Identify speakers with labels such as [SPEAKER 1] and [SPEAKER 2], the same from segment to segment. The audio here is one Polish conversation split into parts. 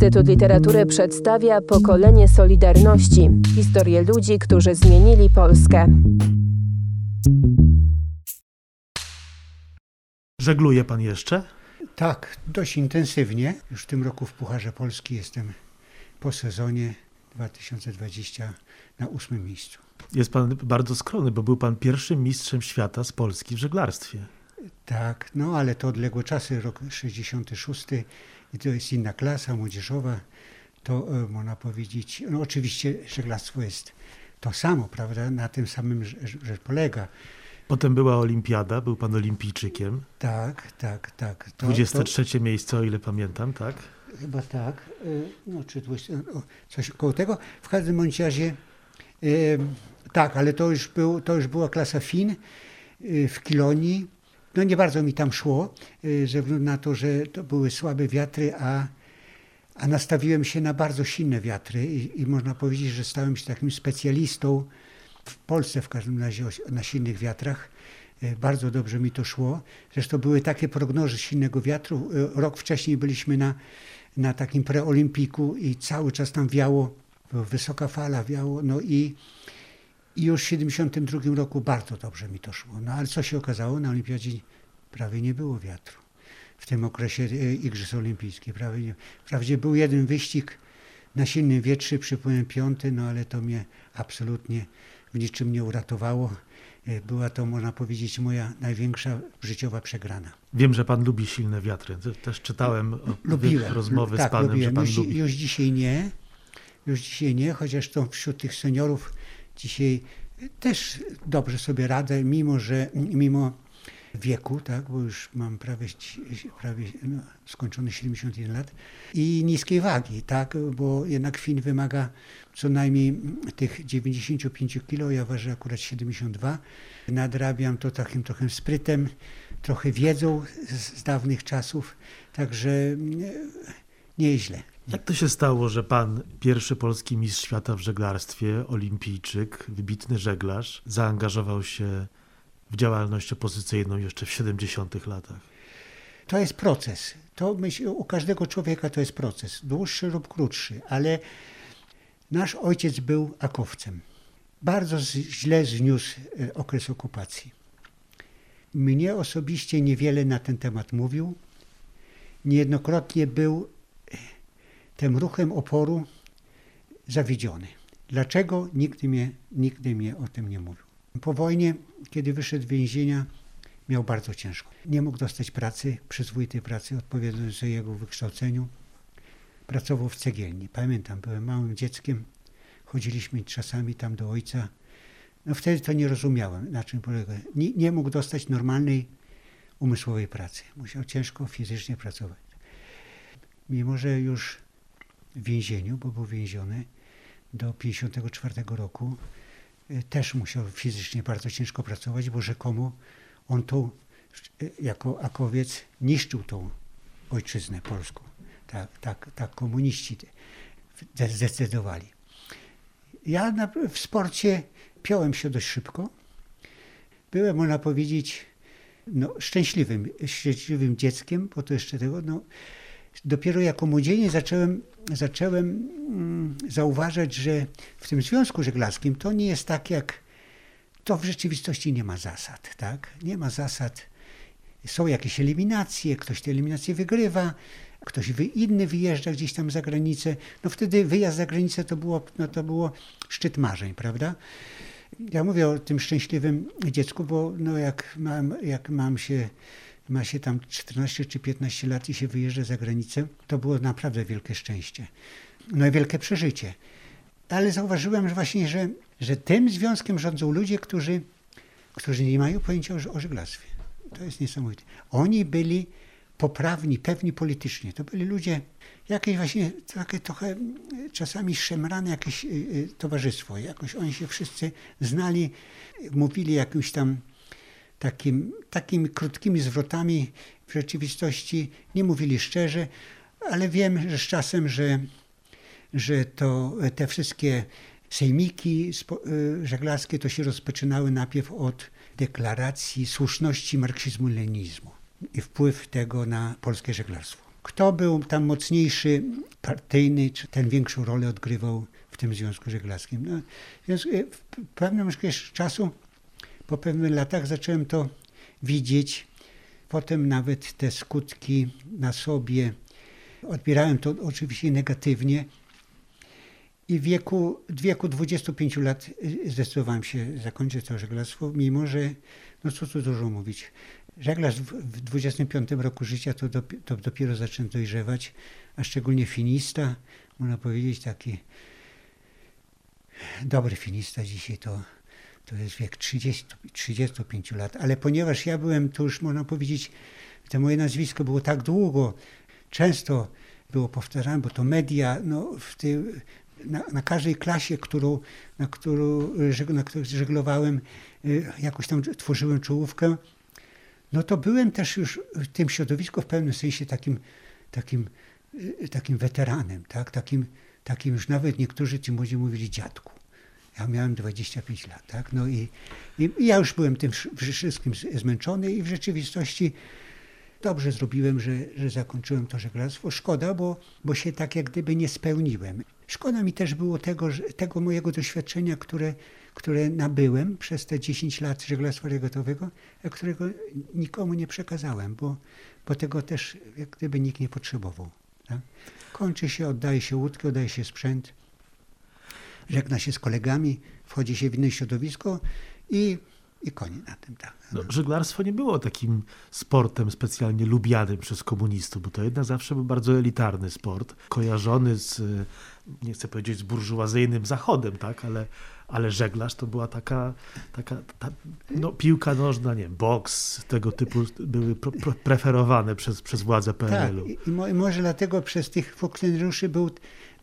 [SPEAKER 1] Instytut Literatury przedstawia pokolenie Solidarności historię ludzi, którzy zmienili Polskę.
[SPEAKER 2] Żegluje pan jeszcze?
[SPEAKER 3] Tak, dość intensywnie. Już w tym roku w Pucharze Polski jestem po sezonie 2020 na ósmym miejscu.
[SPEAKER 2] Jest pan bardzo skromny, bo był pan pierwszym mistrzem świata z Polski w żeglarstwie.
[SPEAKER 3] Tak, no ale to odległe czasy, rok 66 i to jest inna klasa młodzieżowa. To e, można powiedzieć, no oczywiście żeglarstwo jest to samo, prawda, na tym samym rzecz polega.
[SPEAKER 2] Potem była olimpiada, był pan olimpijczykiem.
[SPEAKER 3] Tak, tak, tak. To,
[SPEAKER 2] 23 to... miejsce, o ile pamiętam, tak?
[SPEAKER 3] Chyba tak, e, no czy 20, coś koło tego. W każdym bądź razie e, tak, ale to już, był, to już była klasa FIN w Kilonii no nie bardzo mi tam szło, y, ze względu na to, że to były słabe wiatry, a, a nastawiłem się na bardzo silne wiatry i, i można powiedzieć, że stałem się takim specjalistą w Polsce w każdym razie na silnych wiatrach. Y, bardzo dobrze mi to szło. Zresztą były takie prognozy silnego wiatru. Y, rok wcześniej byliśmy na, na takim preolimpiku i cały czas tam wiało, wysoka fala wiało. No i i już w 1972 roku bardzo dobrze mi to szło. No ale co się okazało? Na olimpiadzie prawie nie było wiatru. W tym okresie e, Igrzysk Olimpijskich prawie nie. Wprawdzie był jeden wyścig na silnym wietrze, przypomnę piąty, no ale to mnie absolutnie w niczym nie uratowało. E, była to, można powiedzieć, moja największa życiowa przegrana.
[SPEAKER 2] Wiem, że pan lubi silne wiatry. Też czytałem Lubiłem. rozmowy
[SPEAKER 3] tak,
[SPEAKER 2] z panem,
[SPEAKER 3] lubiłem.
[SPEAKER 2] że pan
[SPEAKER 3] już,
[SPEAKER 2] lubi.
[SPEAKER 3] Już dzisiaj nie. Już dzisiaj nie, chociaż to wśród tych seniorów dzisiaj też dobrze sobie radę, mimo że mimo wieku, tak, bo już mam prawie, prawie no, skończone 71 lat i niskiej wagi, tak, bo jednak fin wymaga co najmniej tych 95 kg, ja ważę akurat 72. Nadrabiam to takim trochę sprytem, trochę wiedzą z, z dawnych czasów, także nieźle.
[SPEAKER 2] Jak to się stało, że pan, pierwszy polski mistrz świata w żeglarstwie, olimpijczyk, wybitny żeglarz, zaangażował się w działalność opozycyjną jeszcze w 70 latach?
[SPEAKER 3] To jest proces. To myśl, u każdego człowieka to jest proces, dłuższy lub krótszy, ale nasz ojciec był akowcem. Bardzo źle zniósł e, okres okupacji. Mnie osobiście niewiele na ten temat mówił. Niejednokrotnie był tym ruchem oporu zawiedziony. Dlaczego? Nigdy mnie, nigdy mnie o tym nie mówił. Po wojnie, kiedy wyszedł z więzienia, miał bardzo ciężko. Nie mógł dostać pracy, przyzwoitej pracy odpowiadającej jego wykształceniu. Pracował w cegielni. Pamiętam, byłem małym dzieckiem, chodziliśmy czasami tam do ojca. No wtedy to nie rozumiałem, na czym polega. Nie, nie mógł dostać normalnej umysłowej pracy. Musiał ciężko fizycznie pracować. Mimo, że już więzieniu, bo był więziony do 1954 roku. E, też musiał fizycznie bardzo ciężko pracować, bo rzekomo on tu e, jako akowiec niszczył tą ojczyznę polską. Tak, tak, tak komuniści zdecydowali. Ja na, w sporcie piąłem się dość szybko. Byłem, można powiedzieć, no, szczęśliwym, szczęśliwym dzieckiem, bo to jeszcze tego, no, dopiero jako młodzieniec zacząłem, zacząłem mm, zauważać, że w tym związku żeglarskim to nie jest tak jak to w rzeczywistości nie ma zasad, tak? Nie ma zasad. Są jakieś eliminacje, ktoś te eliminacje wygrywa, ktoś inny wyjeżdża gdzieś tam za granicę. No wtedy wyjazd za granicę to było, no to było szczyt marzeń, prawda? Ja mówię o tym szczęśliwym dziecku, bo no jak, mam, jak mam się ma się tam 14 czy 15 lat i się wyjeżdża za granicę, to było naprawdę wielkie szczęście. No i wielkie przeżycie. Ale zauważyłem że właśnie, że, że tym związkiem rządzą ludzie, którzy, którzy nie mają pojęcia o, o żeglarstwie. To jest niesamowite. Oni byli poprawni, pewni politycznie. To byli ludzie, jakieś właśnie takie trochę czasami szemrane jakieś y, y, towarzystwo. Jakoś oni się wszyscy znali, mówili jakimś tam takim, takimi krótkimi zwrotami w rzeczywistości nie mówili szczerze, ale wiem, że z czasem, że, że to te wszystkie sejmiki y, żeglarskie to się rozpoczynały najpierw od deklaracji słuszności marksizmu-leninizmu i wpływ tego na polskie żeglarstwo. kto był tam mocniejszy, partyjny, czy ten większą rolę odgrywał w tym Związku Żeglarskim. No, w pewnym czasu, po pewnych latach zacząłem to widzieć. Potem nawet te skutki na sobie odbierałem to oczywiście negatywnie. I w wieku, w wieku 25 lat y, zdecydowałem się zakończyć to żeglarstwo, mimo że, no co tu dużo mówić, żeglarz w, w 25 roku życia to, dop, to dopiero zaczyna dojrzewać, a szczególnie finista, można powiedzieć taki dobry finista dzisiaj to, to jest wiek 30, 35 lat, ale ponieważ ja byłem, to już można powiedzieć, to moje nazwisko było tak długo, często było powtarzane, bo to media, no, w tej, na, na, każdej klasie, którą, na, którą, na której żeglowałem, y, jakoś tam tworzyłem czołówkę, no to byłem też już w tym środowisku w pewnym sensie takim, takim, y, takim weteranem, tak? takim, takim już nawet niektórzy ci młodzi mówili dziadku. Ja miałem 25 lat, tak? No i, i, i ja już byłem tym wszystkim zmęczony i w rzeczywistości dobrze zrobiłem, że, że zakończyłem to żeglarstwo. Szkoda, bo, bo się tak jak gdyby nie spełniłem. Szkoda mi też było tego, tego mojego doświadczenia, które, które nabyłem przez te 10 lat żeglarstwa regatowego, którego nikomu nie przekazałem, bo, bo tego też jak gdyby nikt nie potrzebował. Tak? Kończy się, oddaje się łódkę, oddaje się sprzęt, żegna się z kolegami, wchodzi się w inne środowisko i i koniec na tym, tak.
[SPEAKER 2] No, żeglarstwo nie było takim sportem specjalnie lubianym przez komunistów, bo to jednak zawsze był bardzo elitarny sport, kojarzony z, nie chcę powiedzieć z burżuazyjnym zachodem, tak, ale, ale żeglarz to była taka, taka ta, no, piłka nożna, nie boks, tego typu były pre preferowane przez, przez władze PRL-u.
[SPEAKER 3] Tak, i, i może dlatego przez tych funkcjonariuszy był,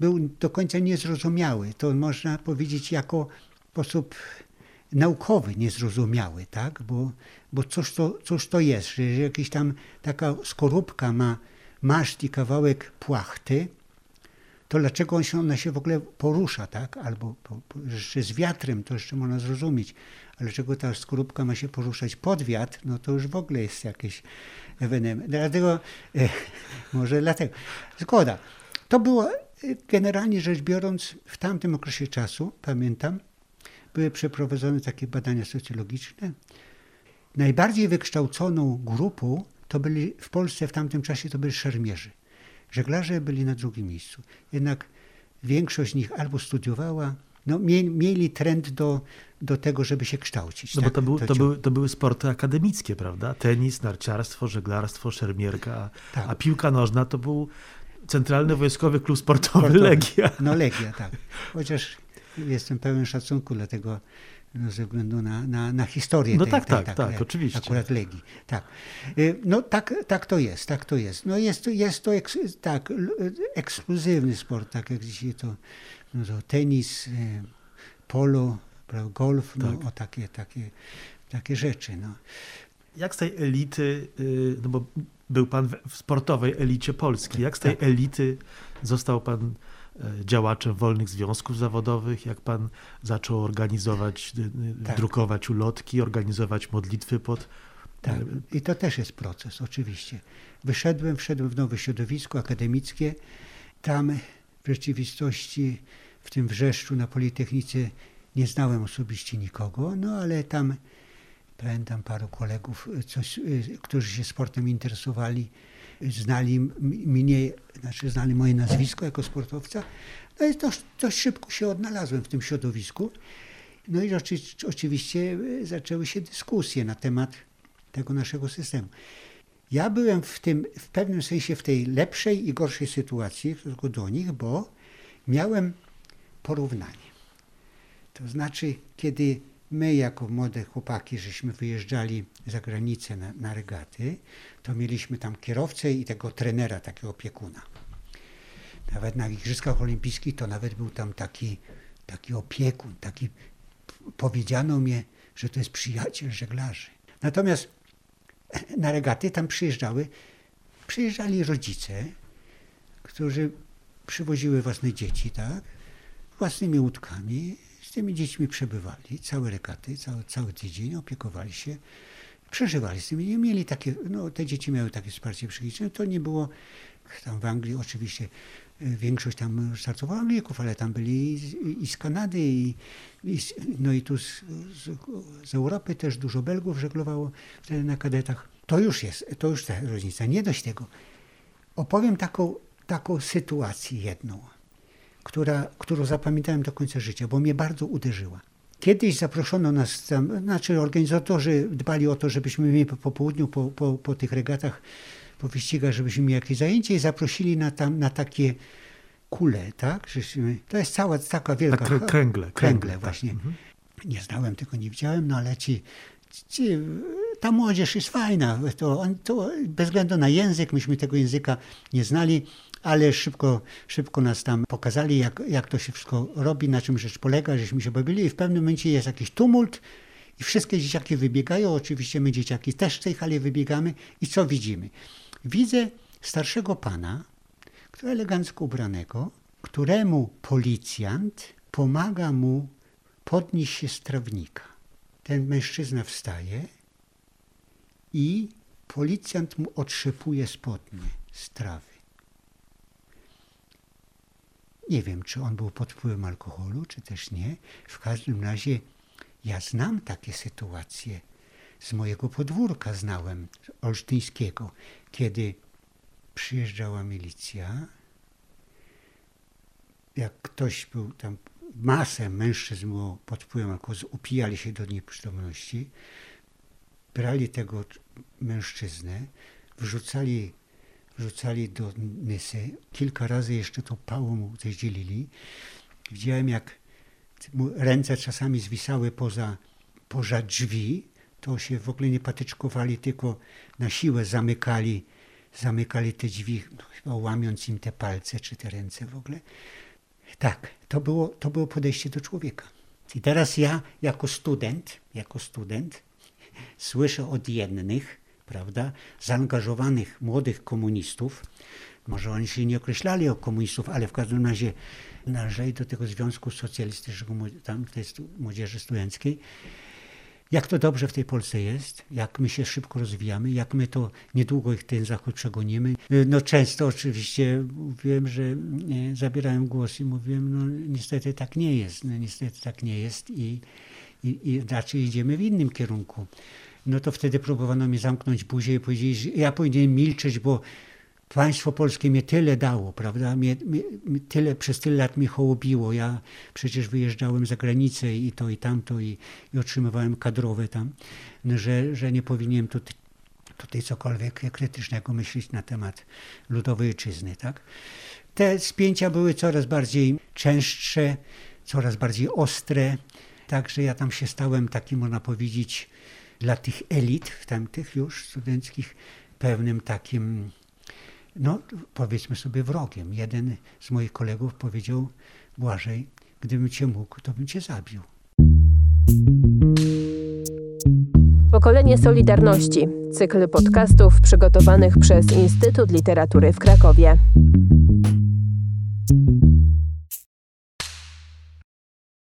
[SPEAKER 3] był do końca niezrozumiały. To można powiedzieć jako sposób naukowy niezrozumiały, tak? bo, bo cóż, to, cóż to jest, że jakaś tam taka skorupka ma maszt i kawałek płachty, to dlaczego ona się w ogóle porusza, tak? Albo po, po, jeszcze z wiatrem, to jeszcze można zrozumieć, ale dlaczego ta skorupka ma się poruszać pod wiatr, no to już w ogóle jest jakieś ewenement. Dlatego, e, może dlatego. Zgoda. To było generalnie rzecz biorąc w tamtym okresie czasu, pamiętam, były przeprowadzone takie badania socjologiczne. Najbardziej wykształconą grupą to byli w Polsce w tamtym czasie to byli szermierzy. Żeglarze byli na drugim miejscu. Jednak większość z nich albo studiowała, no, mieli trend do, do tego, żeby się kształcić.
[SPEAKER 2] No
[SPEAKER 3] tak?
[SPEAKER 2] bo to, był, to, były, to były sporty akademickie, prawda? Tenis, narciarstwo, żeglarstwo, szermierka, tak. a piłka nożna to był Centralny Wojskowy Klub Sportowy, Sportowy. Legia.
[SPEAKER 3] No Legia, tak. Chociaż jestem pełen szacunku dla tego, no, ze względu na, na, na historię
[SPEAKER 2] no
[SPEAKER 3] tej,
[SPEAKER 2] tak,
[SPEAKER 3] tej,
[SPEAKER 2] tak, tak, tak, oczywiście.
[SPEAKER 3] akurat Legii. Tak. Y, no tak, tak to jest, tak to jest. No jest to, jest to eks, tak, ekskluzywny sport, tak jak dzisiaj to, no to tenis, y, polo, golf, no tak. o takie, takie, takie rzeczy. No.
[SPEAKER 2] Jak z tej elity, y, no bo był pan w sportowej elicie Polski, jak z tej tak. elity został pan E, działaczem wolnych związków zawodowych, jak pan zaczął organizować, tak. drukować ulotki, organizować modlitwy pod.
[SPEAKER 3] Tak, i to też jest proces, oczywiście. Wyszedłem, wszedłem w nowe środowisko akademickie. Tam w rzeczywistości, w tym wrzeszczu na Politechnice, nie znałem osobiście nikogo, no ale tam pamiętam paru kolegów, coś, którzy się sportem interesowali znali mnie, znaczy znali moje nazwisko jako sportowca. No i dość, dość szybko się odnalazłem w tym środowisku. No i oczywiście zaczęły się dyskusje na temat tego naszego systemu. Ja byłem w tym, w pewnym sensie w tej lepszej i gorszej sytuacji w stosunku do nich, bo miałem porównanie. To znaczy, kiedy my jako młode chłopaki, żeśmy wyjeżdżali za granicę na, na regaty, to mieliśmy tam kierowcę i tego trenera, takiego opiekuna. Nawet na Igrzyskach Olimpijskich to nawet był tam taki, taki opiekun, taki powiedziano mi, że to jest przyjaciel żeglarzy. Natomiast na regaty tam przyjeżdżały, przyjeżdżali rodzice, którzy przywoziły własne dzieci, tak, własnymi łódkami tymi dziećmi przebywali, całe rekaty, cały, cały tydzień, opiekowali się, przeżywali z tymi, mieli takie, no te dzieci miały takie wsparcie psychiczne, to nie było tam w Anglii oczywiście y, większość tam startowała Anglików, ale tam byli i z, i z Kanady, i, i z, no i tu z, z, z Europy też dużo Belgów żeglowało wtedy na kadetach. To już jest, to już ta różnica. Nie dość tego. Opowiem taką, taką sytuację jedną, która, którą zapamiętałem do końca życia, bo mnie bardzo uderzyła. Kiedyś zaproszono nas tam, znaczy organizatorzy dbali o to, żebyśmy mieli po południu, po, po, po tych regatach, po wyścigach, żebyśmy mieli jakieś zajęcie i zaprosili na, tam, na takie kule, tak? To jest cała taka wielka...
[SPEAKER 2] Na krę- kręgle, kręgle,
[SPEAKER 3] Kręgle,
[SPEAKER 2] tak.
[SPEAKER 3] właśnie.
[SPEAKER 2] Mhm.
[SPEAKER 3] Nie znałem tego, nie widziałem, no ale ci, ci, ta młodzież jest fajna. To, on- to bez względu na język, myśmy tego języka nie znali, ale szybko, szybko nas tam pokazali, jak, jak to się wszystko robi, na czym rzecz polega, żeśmy się bawili i w pewnym momencie jest jakiś tumult i wszystkie dzieciaki wybiegają. Oczywiście my dzieciaki też w tej hali wybiegamy i co widzimy? Widzę starszego pana, który elegancko ubranego, któremu policjant pomaga mu podnieść się z trawnika. Ten mężczyzna wstaje i policjant mu otrzepuje spodnie z trawy. Nie wiem, czy on był pod wpływem alkoholu, czy też nie. W każdym razie ja znam takie sytuacje. Z mojego podwórka znałem, olsztyńskiego, kiedy przyjeżdżała milicja, jak ktoś był tam, masę mężczyzn było pod wpływem alkoholu, upijali się do nieprzytomności, brali tego mężczyznę, wrzucali, wrzucali do Nysy, kilka razy jeszcze to pało mu coś dzielili. Widziałem, jak ręce czasami zwisały poza, poza drzwi, to się w ogóle nie patyczkowali, tylko na siłę zamykali, zamykali te drzwi, no, chyba łamiąc im te palce czy te ręce w ogóle. Tak, to było, to było podejście do człowieka. I teraz ja jako student, jako student słyszę od jednych, prawda, zaangażowanych młodych komunistów, może oni się nie określali jako komunistów, ale w każdym razie należeli do tego Związku Socjalistycznego, tam tej młodzieży studenckiej, jak to dobrze w tej Polsce jest, jak my się szybko rozwijamy, jak my to niedługo ich ten zachód przegonimy. No często oczywiście mówiłem, że e, zabierałem głos i mówiłem, no niestety tak nie jest, no niestety tak nie jest i, i, i raczej idziemy w innym kierunku. No to wtedy próbowano mi zamknąć buzię i powiedzieć, że ja powinienem milczeć, bo Państwo polskie mnie tyle dało, prawda? Mnie, mnie, tyle, przez tyle lat mnie hołubiło. Ja przecież wyjeżdżałem za granicę i to i tamto i, i otrzymywałem kadrowe tam, no, że, że nie powinienem tutaj, tutaj cokolwiek krytycznego myśleć na temat ludowej ojczyzny, tak? Te spięcia były coraz bardziej częstsze, coraz bardziej ostre, także ja tam się stałem takim, można powiedzieć, dla tych elit, w tamtych już studenckich, pewnym takim no powiedzmy sobie wrogiem. Jeden z moich kolegów powiedział, Błażej, gdybym cię mógł, to bym cię zabił.
[SPEAKER 1] Pokolenie Solidarności. Cykl podcastów przygotowanych przez Instytut Literatury w Krakowie.